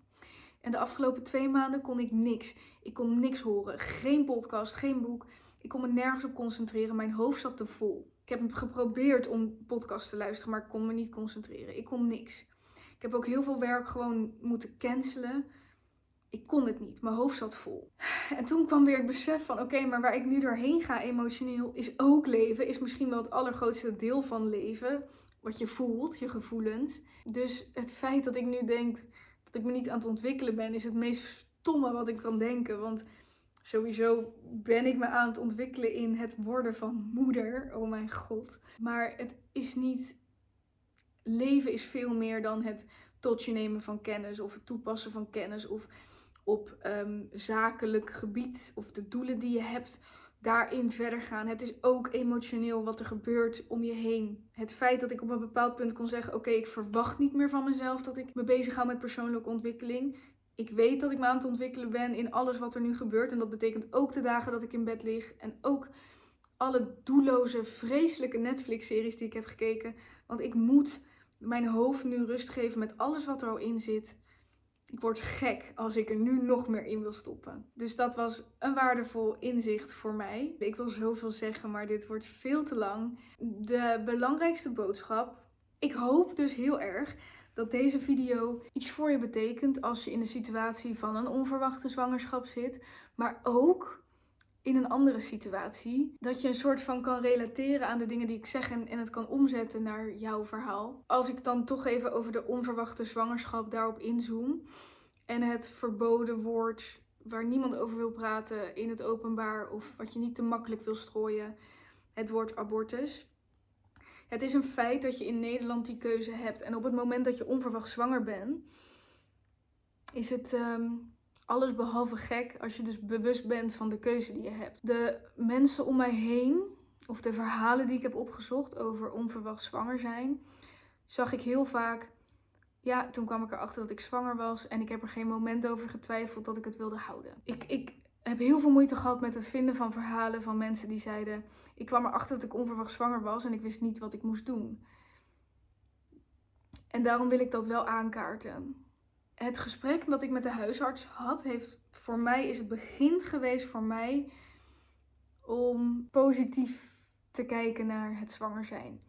En de afgelopen twee maanden kon ik niks. Ik kon niks horen. Geen podcast, geen boek. Ik kon me nergens op concentreren. Mijn hoofd zat te vol. Ik heb geprobeerd om podcast te luisteren, maar ik kon me niet concentreren. Ik kon niks. Ik heb ook heel veel werk gewoon moeten cancelen ik kon het niet. Mijn hoofd zat vol. En toen kwam weer het besef van: oké, maar waar ik nu doorheen ga emotioneel is ook leven. Is misschien wel het allergrootste deel van leven. Wat je voelt, je gevoelens. Dus het feit dat ik nu denk dat ik me niet aan het ontwikkelen ben, is het meest stomme wat ik kan denken. Want sowieso ben ik me aan het ontwikkelen in het worden van moeder. Oh mijn god. Maar het is niet. Leven is veel meer dan het tot je nemen van kennis of het toepassen van kennis of op ehm, zakelijk gebied of de doelen die je hebt, daarin verder gaan. Het is ook emotioneel wat er gebeurt om je heen. Het feit dat ik op een bepaald punt kon zeggen: Oké, ik verwacht niet meer van mezelf dat ik me bezig hou met persoonlijke ontwikkeling. Ik weet dat ik me aan het ontwikkelen ben in alles wat er nu gebeurt. En dat betekent ook de dagen dat ik in bed lig. En ook alle doelloze, vreselijke Netflix-series die ik heb gekeken. Want ik moet mijn hoofd nu rust geven met alles wat er al in zit. Ik word gek als ik er nu nog meer in wil stoppen. Dus dat was een waardevol inzicht voor mij. Ik wil zoveel zeggen, maar dit wordt veel te lang. De belangrijkste boodschap. Ik hoop dus heel erg dat deze video iets voor je betekent als je in de situatie van een onverwachte zwangerschap zit. Maar ook in een andere situatie. Dat je een soort van kan relateren aan de dingen die ik zeg en, en het kan omzetten naar jouw verhaal. Als ik dan toch even over de onverwachte zwangerschap daarop inzoom. En het verboden woord waar niemand over wil praten in het openbaar of wat je niet te makkelijk wil strooien. Het woord abortus. Het is een feit dat je in Nederland die keuze hebt. En op het moment dat je onverwacht zwanger bent, is het ehm, alles behalve gek als je dus bewust bent van de keuze die je hebt. De mensen om mij heen, of de verhalen die ik heb opgezocht over onverwacht zwanger zijn, zag ik heel vaak. Ja, toen kwam ik erachter dat ik zwanger was en ik heb er geen moment over getwijfeld dat ik het wilde houden. Ik, ik heb heel veel moeite gehad met het vinden van verhalen van mensen die zeiden: Ik kwam erachter dat ik onverwacht zwanger was en ik wist niet wat ik moest doen. En daarom wil ik dat wel aankaarten het gesprek wat ik met de huisarts had, heeft voor mij is het begin geweest voor mij om positief te kijken naar het zwanger zijn.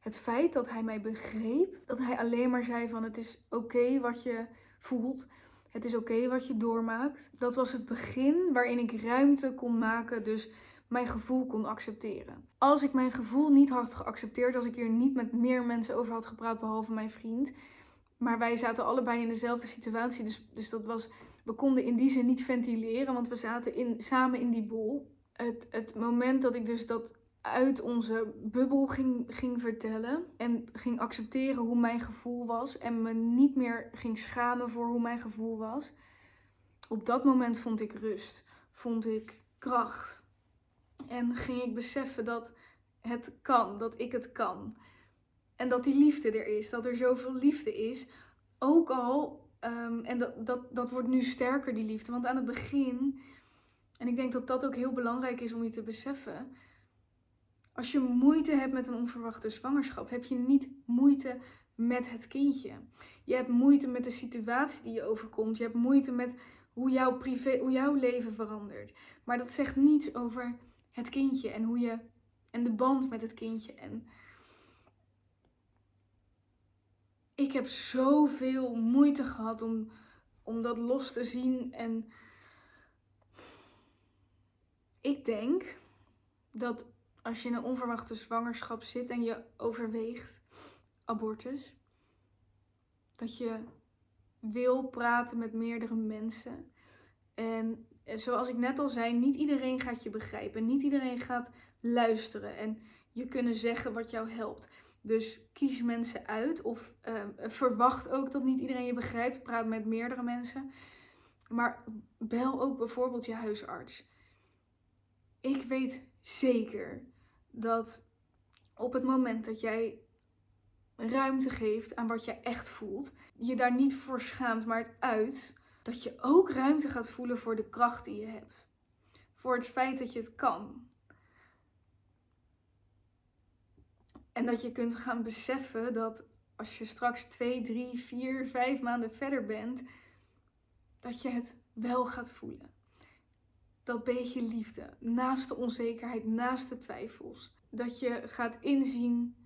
Het feit dat hij mij begreep, dat hij alleen maar zei van het is oké wat je voelt. Het is oké wat je doormaakt. Dat was het begin waarin ik ruimte kon maken, dus mijn gevoel kon accepteren. Als ik mijn gevoel niet had geaccepteerd, als ik hier niet met meer mensen over had gepraat, behalve mijn vriend. Maar wij zaten allebei in dezelfde situatie, dus, dus dat was, we konden in die zin niet ventileren, want we zaten in, samen in die bol. Het, het moment dat ik dus dat uit onze bubbel ging, ging vertellen en ging accepteren hoe mijn gevoel was en me niet meer ging schamen voor hoe mijn gevoel was. Op dat moment vond ik rust, vond ik kracht en ging ik beseffen dat het kan, dat ik het kan. En dat die liefde er is, dat er zoveel liefde is. Ook al, ehm, en dat, dat, dat wordt nu sterker, die liefde. Want aan het begin, en ik denk dat dat ook heel belangrijk is om je te beseffen als je moeite hebt met een onverwachte zwangerschap, heb je niet moeite met het kindje. Je hebt moeite met de situatie die je overkomt. Je hebt moeite met hoe jouw, privé, hoe jouw leven verandert. Maar dat zegt niets over het kindje en hoe je en de band met het kindje. En ik heb zoveel moeite gehad om, om dat los te zien. En ik denk dat als je in een onverwachte zwangerschap zit en je overweegt abortus, dat je wil praten met meerdere mensen. En zoals ik net al zei, niet iedereen gaat je begrijpen. Niet iedereen gaat luisteren en je kunnen zeggen wat jou helpt. Dus kies mensen uit of uh, verwacht ook dat niet iedereen je begrijpt. Praat met meerdere mensen. Maar bel ook bijvoorbeeld je huisarts. Ik weet zeker dat op het moment dat jij ruimte geeft aan wat je echt voelt, je daar niet voor schaamt, maar het uit, dat je ook ruimte gaat voelen voor de kracht die je hebt. Voor het feit dat je het kan. En dat je kunt gaan beseffen dat als je straks twee, drie, vier, vijf maanden verder bent, dat je het wel gaat voelen dat beetje liefde, naast de onzekerheid, naast de twijfels. Dat je gaat inzien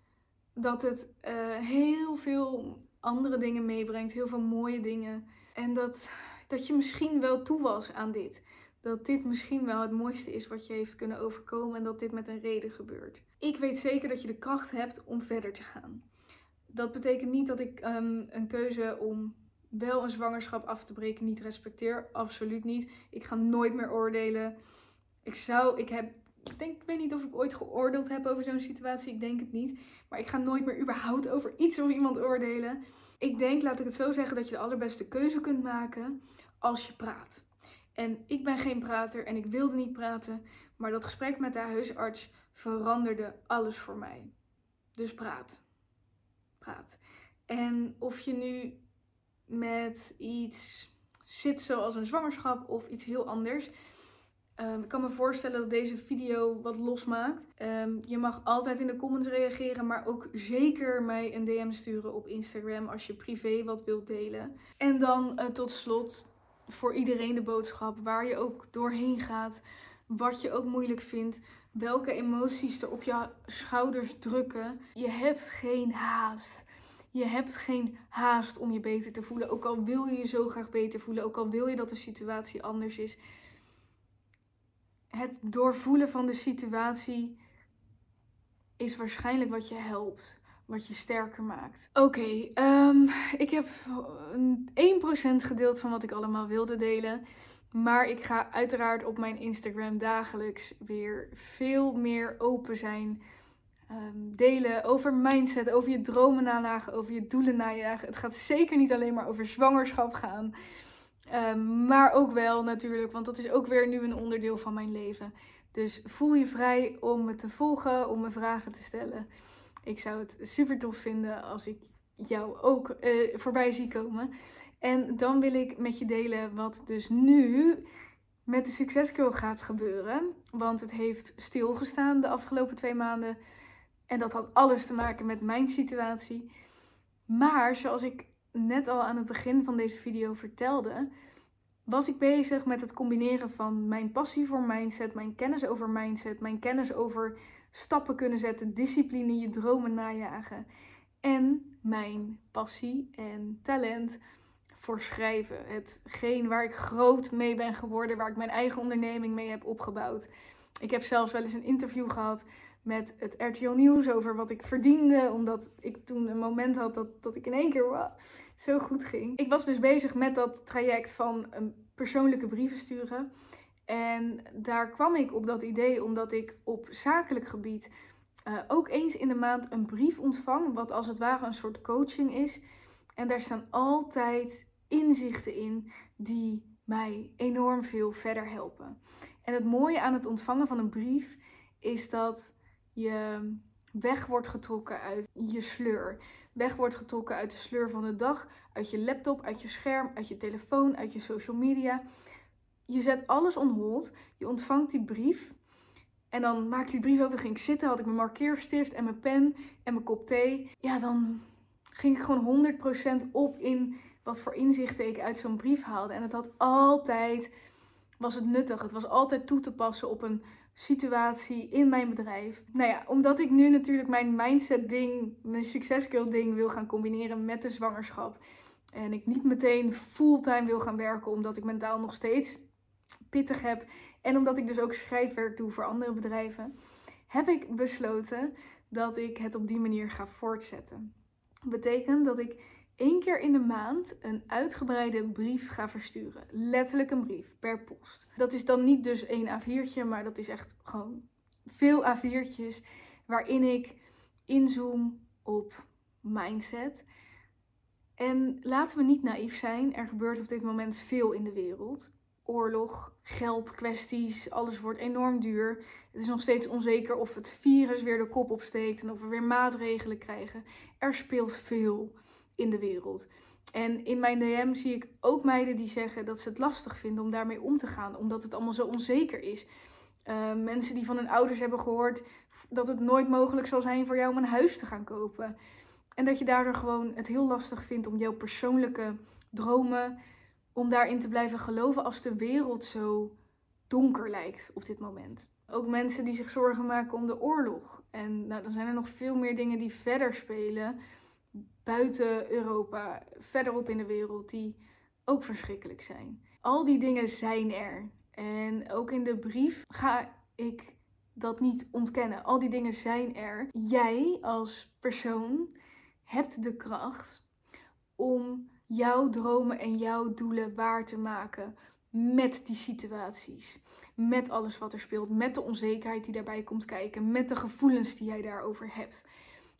dat het uh, heel veel andere dingen meebrengt, heel veel mooie dingen. En dat, dat je misschien wel toe was aan dit. Dat dit misschien wel het mooiste is wat je heeft kunnen overkomen en dat dit met een reden gebeurt. Ik weet zeker dat je de kracht hebt om verder te gaan. Dat betekent niet dat ik um, een keuze om wel een zwangerschap af te breken niet respecteer. Absoluut niet. Ik ga nooit meer oordelen. Ik zou, ik heb, ik denk, ik weet niet of ik ooit geoordeeld heb over zo'n situatie. Ik denk het niet. Maar ik ga nooit meer überhaupt over iets of iemand oordelen. Ik denk, laat ik het zo zeggen, dat je de allerbeste keuze kunt maken als je praat. En ik ben geen prater en ik wilde niet praten. Maar dat gesprek met de huisarts veranderde alles voor mij. Dus praat. Praat. En of je nu met iets zit zoals een zwangerschap of iets heel anders. Um, ik kan me voorstellen dat deze video wat losmaakt. Um, je mag altijd in de comments reageren, maar ook zeker mij een DM sturen op Instagram als je privé wat wilt delen. En dan uh, tot slot voor iedereen de boodschap waar je ook doorheen gaat, wat je ook moeilijk vindt, welke emoties er op je schouders drukken. Je hebt geen haast. Je hebt geen haast om je beter te voelen. Ook al wil je je zo graag beter voelen. Ook al wil je dat de situatie anders is. Het doorvoelen van de situatie is waarschijnlijk wat je helpt. Wat je sterker maakt. Oké, um, ik heb 1% gedeeld van wat ik allemaal wilde delen. Maar ik ga uiteraard op mijn Instagram dagelijks weer veel meer open zijn Ehm, delen over mindset, over je dromen nalagen, over je doelen najagen. Het gaat zeker niet alleen maar over zwangerschap gaan. Ehm, maar ook wel natuurlijk, want dat is ook weer nu een onderdeel van mijn leven. Dus voel je vrij om me te volgen, om me vragen te stellen. Ik zou het super tof vinden als ik jou ook uh, voorbij zie komen. En dan wil ik met je delen wat dus nu met de Success gaat gebeuren. Want het heeft stilgestaan de afgelopen twee maanden. En dat had alles te maken met mijn situatie. Maar zoals ik net al aan het begin van deze video vertelde, was ik bezig met het combineren van mijn passie voor mindset, mijn kennis over mindset, mijn kennis over stappen kunnen zetten, discipline, je dromen najagen en mijn passie en talent voor schrijven. Hetgeen waar ik groot mee ben geworden, waar ik mijn eigen onderneming mee heb opgebouwd. Ik heb zelfs wel eens een interview gehad met het RTL Nieuws over wat ik verdiende. Omdat ik toen een moment had dat, dat ik in één keer zo goed ging. Ik was dus bezig met dat traject van een persoonlijke brieven sturen. En daar kwam ik op dat idee omdat ik op zakelijk gebied uh, ook eens in de maand een brief ontvang. Wat als het ware een soort coaching is. En daar staan altijd inzichten in die mij enorm veel verder helpen. En het mooie aan het ontvangen van een brief is dat je weg wordt getrokken uit je sleur. Weg wordt getrokken uit de sleur van de dag, uit je laptop, uit je scherm, uit je telefoon, uit je social media. Je zet alles on hold. Je ontvangt die brief. En dan maak ik die brief open, ging ik zitten, had ik mijn markeerstift en mijn pen en mijn kop thee. Ja, dan ging ik gewoon 100% op in wat voor inzichten ik uit zo'n brief haalde. En het had altijd, was het nuttig. Het was altijd toe te passen op een situatie in mijn bedrijf. Nou ja, omdat ik nu natuurlijk mijn mindset ding, mijn successkill ding wil gaan combineren met de zwangerschap. En ik niet meteen fulltime wil gaan werken, omdat ik mentaal nog steeds pittig heb. En omdat ik dus ook schrijfwerk doe voor andere bedrijven. Heb ik besloten dat ik het op die manier ga voortzetten. Dat betekent dat ik één keer in de maand een uitgebreide brief ga versturen. Letterlijk een brief per post. Dat is dan niet dus één A4'tje, maar dat is echt gewoon veel A4'tjes waarin ik inzoom op mindset. En laten we niet naïef zijn, er gebeurt op dit moment veel in de wereld. Oorlog, geldkwesties, alles wordt enorm duur. Het is nog steeds onzeker of het virus weer de kop opsteekt en of we weer maatregelen krijgen. Er speelt veel in de wereld. En in mijn DM zie ik ook meiden die zeggen dat ze het lastig vinden om daarmee om te gaan, omdat het allemaal zo onzeker is. Uh, mensen die van hun ouders hebben gehoord dat het nooit mogelijk zal zijn voor jou om een huis te gaan kopen. En dat je daardoor gewoon het heel lastig vindt om jouw persoonlijke dromen, om daarin te blijven geloven als de wereld zo donker lijkt op dit moment. Ook mensen die zich zorgen maken om de oorlog. En nou, dan zijn er nog veel meer dingen die verder spelen buiten Europa, verderop in de wereld, die ook verschrikkelijk zijn. Al die dingen zijn er. En ook in de brief ga ik dat niet ontkennen. Al die dingen zijn er. Jij als persoon hebt de kracht om jouw dromen en jouw doelen waar te maken met die situaties. Met alles wat er speelt, met de onzekerheid die daarbij komt kijken, met de gevoelens die jij daarover hebt.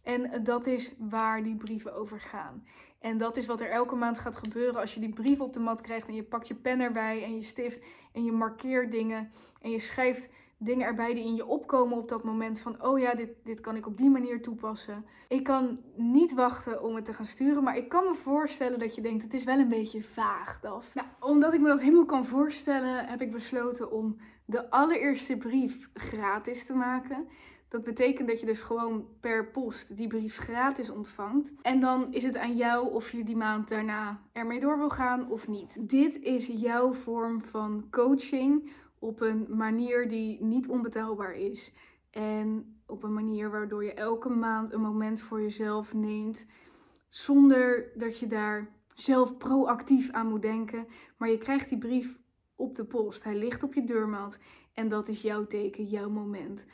En dat is waar die brieven over gaan. En dat is wat er elke maand gaat gebeuren als je die brief op de mat krijgt en je pakt je pen erbij en je stift en je markeert dingen en je schrijft dingen erbij die in je opkomen op dat moment van oh ja, dit, dit kan ik op die manier toepassen. Ik kan niet wachten om het te gaan sturen, maar ik kan me voorstellen dat je denkt het is wel een beetje vaag, Daf. Nou, omdat ik me dat helemaal kan voorstellen, heb ik besloten om de allereerste brief gratis te maken. Dat betekent dat je dus gewoon per post die brief gratis ontvangt. En dan is het aan jou of je die maand daarna ermee door wil gaan of niet. Dit is jouw vorm van coaching op een manier die niet onbetaalbaar is. En op een manier waardoor je elke maand een moment voor jezelf neemt. Zonder dat je daar zelf proactief aan moet denken. Maar je krijgt die brief op de post. Hij ligt op je deurmat. En dat is jouw teken, jouw moment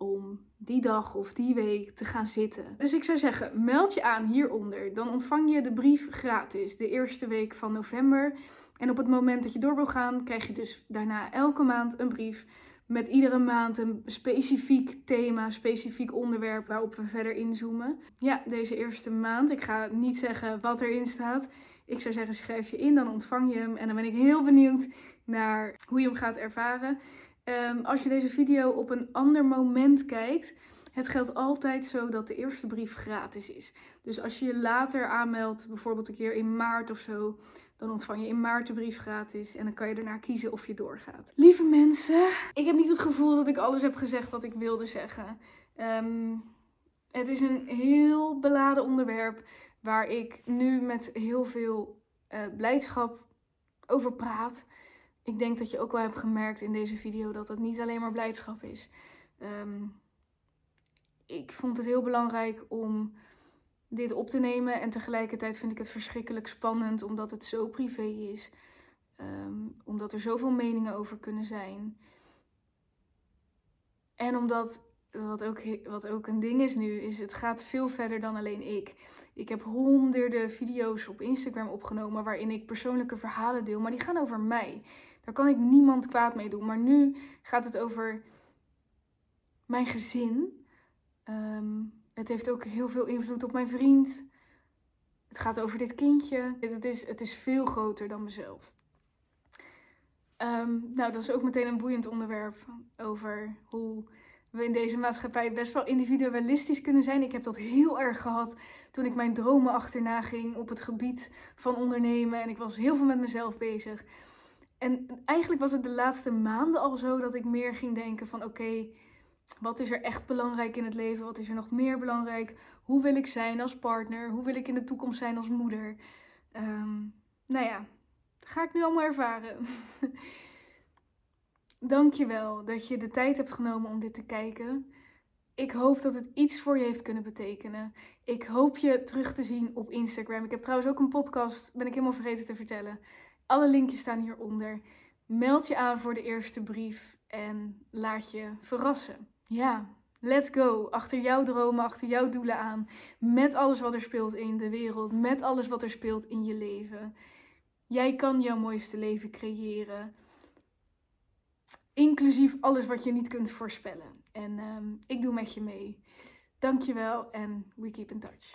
om die dag of die week te gaan zitten. Dus ik zou zeggen, meld je aan hieronder. Dan ontvang je de brief gratis de eerste week van november. En op het moment dat je door wil gaan, krijg je dus daarna elke maand een brief met iedere maand een specifiek thema, specifiek onderwerp waarop we verder inzoomen. Ja, deze eerste maand. Ik ga niet zeggen wat erin staat. Ik zou zeggen, schrijf je in, dan ontvang je hem. En dan ben ik heel benieuwd naar hoe je hem gaat ervaren. Um, als je deze video op een ander moment kijkt, het geldt altijd zo dat de eerste brief gratis is. Dus als je je later aanmeldt, bijvoorbeeld een keer in maart of zo, dan ontvang je in maart de brief gratis en dan kan je daarna kiezen of je doorgaat. Lieve mensen, ik heb niet het gevoel dat ik alles heb gezegd wat ik wilde zeggen. Um, het is een heel beladen onderwerp waar ik nu met heel veel uh, blijdschap over praat ik denk dat je ook wel hebt gemerkt in deze video dat het niet alleen maar blijdschap is. Um, ik vond het heel belangrijk om dit op te nemen. En tegelijkertijd vind ik het verschrikkelijk spannend omdat het zo privé is. Ehm, omdat er zoveel meningen over kunnen zijn. En omdat, wat ook, wat ook een ding is nu, is het gaat veel verder dan alleen ik. Ik heb honderden video's op Instagram opgenomen waarin ik persoonlijke verhalen deel, maar die gaan over mij. Daar kan ik niemand kwaad mee doen. Maar nu gaat het over mijn gezin. Ehm, het heeft ook heel veel invloed op mijn vriend. Het gaat over dit kindje. Het is, het is veel groter dan mezelf. Ehm, nou, dat is ook meteen een boeiend onderwerp over hoe we in deze maatschappij best wel individualistisch kunnen zijn. Ik heb dat heel erg gehad toen ik mijn dromen achterna ging op het gebied van ondernemen. En ik was heel veel met mezelf bezig. En eigenlijk was het de laatste maanden al zo dat ik meer ging denken van oké, wat is er echt belangrijk in het leven? Wat is er nog meer belangrijk? Hoe wil ik zijn als partner? Hoe wil ik in de toekomst zijn als moeder? Um, nou ja, ga ik nu allemaal ervaren. Dankjewel dat je de tijd hebt genomen om dit te kijken. Ik hoop dat het iets voor je heeft kunnen betekenen. Ik hoop je terug te zien op Instagram. Ik heb trouwens ook een podcast, ben ik helemaal vergeten te vertellen. Alle linkjes staan hieronder. Meld je aan voor de eerste brief en laat je verrassen. Ja, let's go. Achter jouw dromen, achter jouw doelen aan. Met alles wat er speelt in de wereld, met alles wat er speelt in je leven. Jij kan jouw mooiste leven creëren. Inclusief alles wat je niet kunt voorspellen. En um, ik doe met je mee. Dankjewel en we keep in touch.